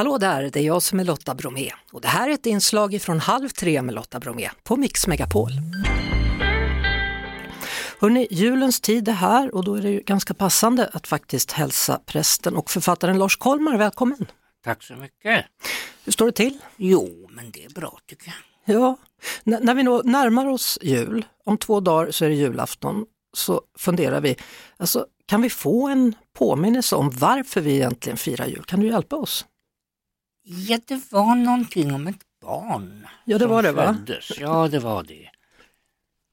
Hallå där, det är jag som är Lotta Bromé och det här är ett inslag från Halv tre med Lotta Bromé på Mix Megapol. Hörrni, julens tid är här och då är det ju ganska passande att faktiskt hälsa prästen och författaren Lars Kollmar välkommen. Tack så mycket. Hur står det till? Jo, men det är bra tycker jag. Ja, N när vi nå närmar oss jul, om två dagar så är det julafton, så funderar vi, alltså, kan vi få en påminnelse om varför vi egentligen firar jul? Kan du hjälpa oss? Ja, det var någonting om ett barn. Ja, det var det va? Föddes. Ja, det var det.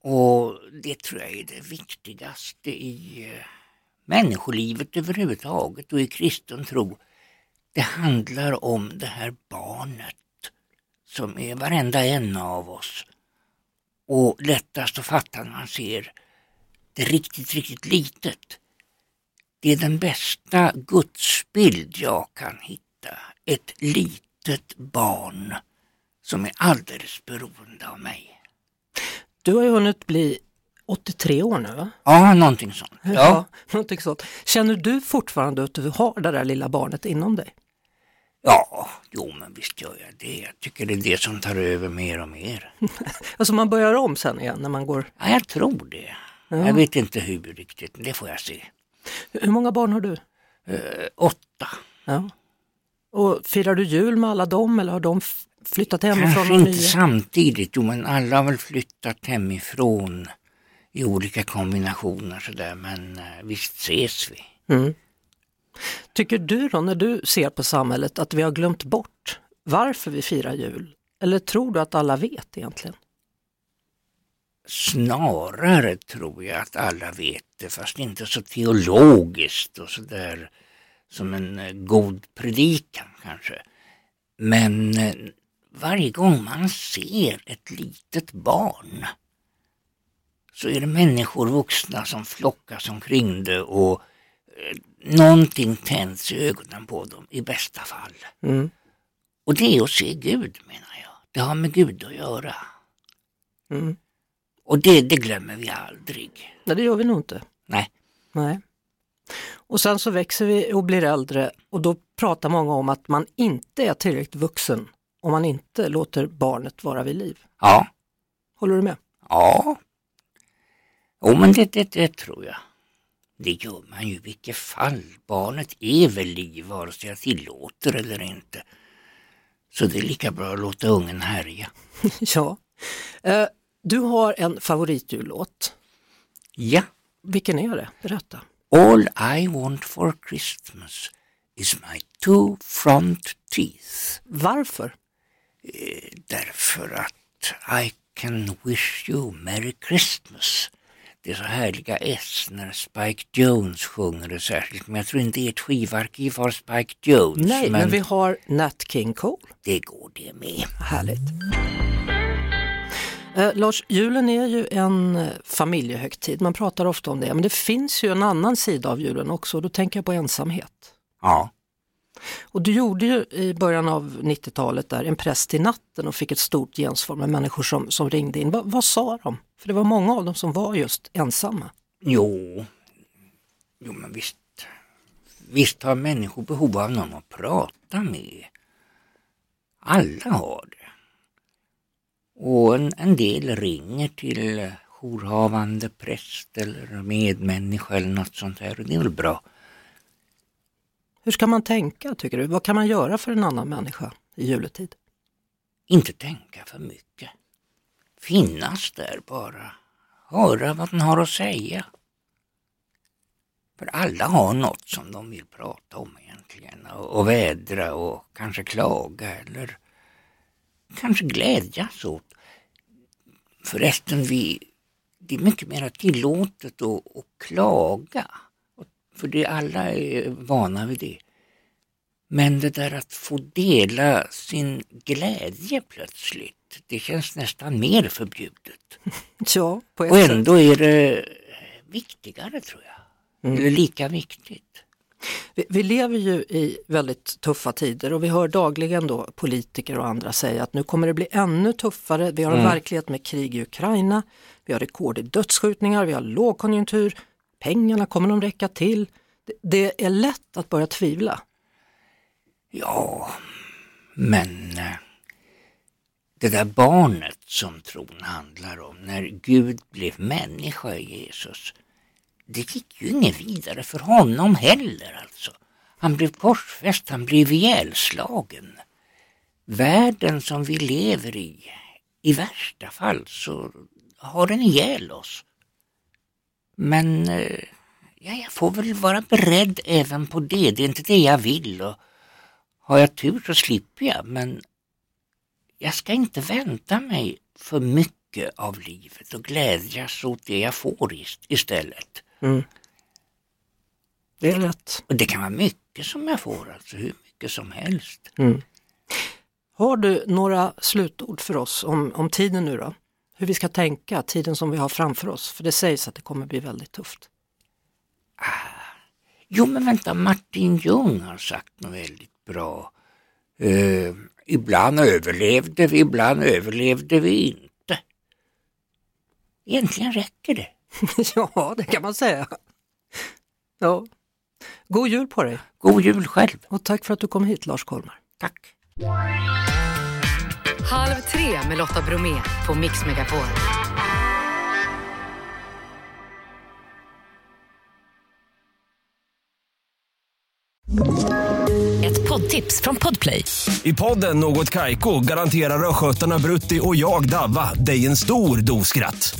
Och det tror jag är det viktigaste i eh, människolivet överhuvudtaget och i kristen tro. Det handlar om det här barnet som är varenda en av oss. Och lättast att fatta när man ser det riktigt, riktigt litet. Det är den bästa gudsbild jag kan hitta. Ett litet barn som är alldeles beroende av mig. Du har ju hunnit bli 83 år nu va? Ja, någonting sånt. Ja. ja någonting sånt. Känner du fortfarande att du har det där lilla barnet inom dig? Ja, jo men visst gör jag det. Jag tycker det är det som tar över mer och mer. alltså man börjar om sen igen när man går... Ja, jag tror det. Ja. Jag vet inte hur riktigt, det får jag se. Hur många barn har du? Uh, åtta. Ja. Och firar du jul med alla dem eller har de flyttat hemifrån? Kanske inte nya? samtidigt, jo men alla har väl flyttat hemifrån i olika kombinationer sådär men uh, visst ses vi. Mm. Tycker du då när du ser på samhället att vi har glömt bort varför vi firar jul? Eller tror du att alla vet egentligen? Snarare tror jag att alla vet det, fast inte så teologiskt och sådär som en eh, god predikan kanske. Men eh, varje gång man ser ett litet barn så är det människor vuxna som flockas omkring det och eh, någonting tänds i ögonen på dem i bästa fall. Mm. Och det är att se Gud menar jag. Det har med Gud att göra. Mm. Och det, det glömmer vi aldrig. Nej, det gör vi nog inte. Nej. Nej. Och sen så växer vi och blir äldre och då pratar många om att man inte är tillräckligt vuxen om man inte låter barnet vara vid liv. Ja. Håller du med? Ja. Jo men det, det, det tror jag. Det gör man ju i vilket fall. Barnet är väl liv vare sig jag tillåter eller inte. Så det är lika bra att låta ungen härja. ja. Eh, du har en favoritjullåt. Ja. Vilken är det? Berätta. All I want for Christmas is my two front teeth. Varför? Eh, därför att I can wish you Merry Christmas. Det är så härliga S när Spike Jones sjunger det särskilt. Men jag tror inte ert skivarkiv har Spike Jones. Nej, men, men vi har Nat King Cole. Det går det med. Härligt. Eh, Lars, julen är ju en eh, familjehögtid, man pratar ofta om det, men det finns ju en annan sida av julen också, då tänker jag på ensamhet. Ja. Och du gjorde ju i början av 90-talet där en präst i natten och fick ett stort gensvar med människor som, som ringde in. Va, vad sa de? För det var många av dem som var just ensamma. Jo, jo men visst. Visst har människor behov av någon att prata med. Alla har det. Och en, en del ringer till jourhavande präst eller medmänniska eller något sånt här och det är väl bra. Hur ska man tänka tycker du? Vad kan man göra för en annan människa i juletid? Inte tänka för mycket. Finnas där bara. Höra vad den har att säga. För alla har något som de vill prata om egentligen och, och vädra och kanske klaga eller kanske glädjas åt. Förresten, vi, det är mycket mer tillåtet att, att klaga. För det, alla är vana vid det. Men det där att få dela sin glädje plötsligt, det känns nästan mer förbjudet. Ja, Och ändå är det viktigare tror jag. Mm. Eller lika viktigt. Vi, vi, lever ju i väldigt tuffa tider och vi hör dagligen då politiker och andra säga att nu kommer det bli ännu tuffare. Vi har en mm. verklighet med krig i Ukraina, vi har rekord i dödsskjutningar, vi har lågkonjunktur, pengarna kommer de räcka till? Det, det är lätt att börja tvivla. Ja, Men eh, det där barnet som tron handlar om, när Gud blev människa i Jesus, det gick ju inget vidare för honom heller alltså. Han blev korsfäst, han blev ihjälslagen. Världen som vi lever i, i värsta fall så har den ihjäl oss. Men eh, ja, jag får väl vara beredd även på det. Det är inte det jag vill. Och har jag tur så slipper jag. Men jag ska inte vänta mig för mycket av livet och glädjas åt det jag får istället. Mm. Det är rätt. Och det kan vara mycket som jag får, alltså hur mycket som helst. Mm. Har du några slutord för oss om, om tiden nu då? Hur vi ska tänka, tiden som vi har framför oss? För det sägs att det kommer bli väldigt tufft. Ah. Jo men vänta, Martin Ljung har sagt något väldigt bra. Uh, ibland överlevde vi, ibland överlevde vi inte. Egentligen räcker det. ja, det kan man säga. Ja. God jul på dig! God jul själv! Och tack för att du kom hit Lars Kolmar. Tack! Halv tre med Lotta Bromé på Mix Megapol. Ett poddtips från Podplay. I podden Något Kaiko garanterar östgötarna Brutti och jag, Davva, dig en stor dos skratt.